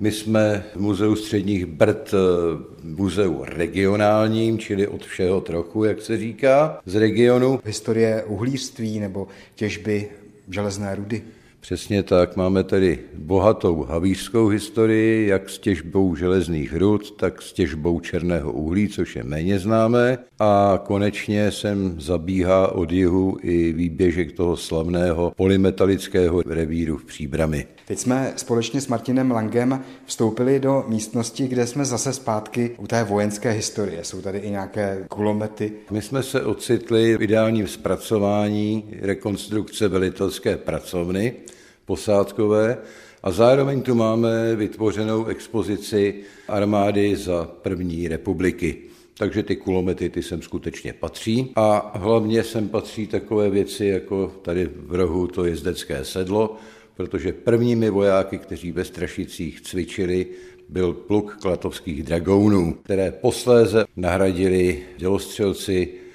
My jsme Muzeu středních Brd muzeu regionálním, čili od všeho trochu, jak se říká, z regionu. Historie uhlířství nebo těžby železné rudy. Přesně tak, máme tady bohatou havířskou historii, jak s těžbou železných rud, tak s těžbou černého uhlí, což je méně známé. A konečně sem zabíhá od jihu i výběžek toho slavného polymetalického revíru v Příbrami. Teď jsme společně s Martinem Langem vstoupili do místnosti, kde jsme zase zpátky u té vojenské historie. Jsou tady i nějaké kulomety. My jsme se ocitli v ideálním zpracování rekonstrukce velitelské pracovny posádkové a zároveň tu máme vytvořenou expozici armády za první republiky. Takže ty kulomety ty sem skutečně patří. A hlavně sem patří takové věci, jako tady v rohu to jezdecké sedlo, protože prvními vojáky, kteří ve Strašicích cvičili, byl pluk klatovských dragounů, které posléze nahradili dělostřelci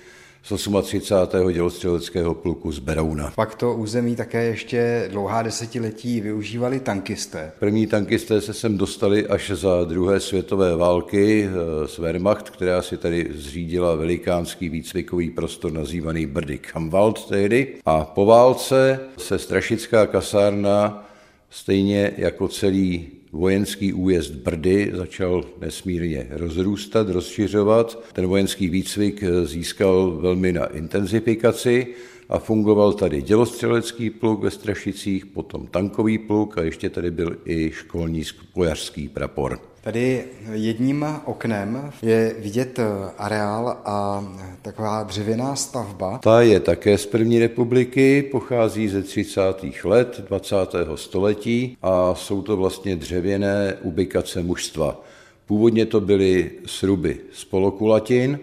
z 38. dělostřeleckého pluku z Berouna. Pak to území také ještě dlouhá desetiletí využívali tankisté. První tankisté se sem dostali až za druhé světové války z eh, Wehrmacht, která si tady zřídila velikánský výcvikový prostor nazývaný Brdy Kamwald tehdy. A po válce se Strašická kasárna stejně jako celý vojenský újezd Brdy začal nesmírně rozrůstat, rozšiřovat. Ten vojenský výcvik získal velmi na intenzifikaci a fungoval tady dělostřelecký pluk ve Strašicích, potom tankový pluk a ještě tady byl i školní spojařský prapor. Tady jedním oknem je vidět eh, areál a taková dřevěná stavba. Ta je také z první republiky, pochází ze 30. let 20. století a jsou to vlastně dřevěné ubikace mužstva. Původně to byly sruby z polokulatin,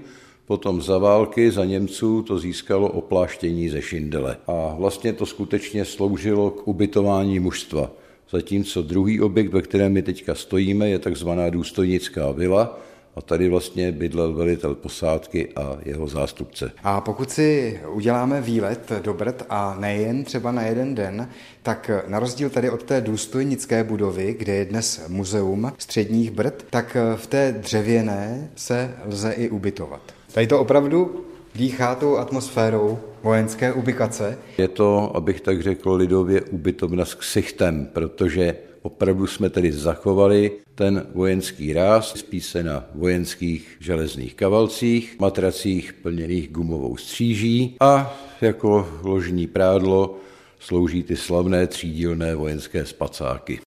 Potom za války, za Němců to získalo opláštění ze šindele. A vlastně to skutečně sloužilo k ubytování mužstva zatímco druhý objekt, ve kterém my teďka stojíme, je takzvaná důstojnická vila, a tady vlastně bydlel velitel posádky a jeho zástupce. A pokud si uděláme výlet do Brd a nejen třeba na jeden den, tak na rozdíl tady od té důstojnické budovy, kde je dnes muzeum středních Brd, tak v té dřevěné se lze i ubytovat. Tady to opravdu dýchá tou atmosférou vojenské ubikace. Je to, abych tak řekl lidově, ubytovna s ksichtem, protože opravdu jsme tedy zachovali ten vojenský ráz, spí se na vojenských železných kavalcích, matracích plněných gumovou stříží a jako ložní prádlo slouží ty slavné třídílné vojenské spacáky.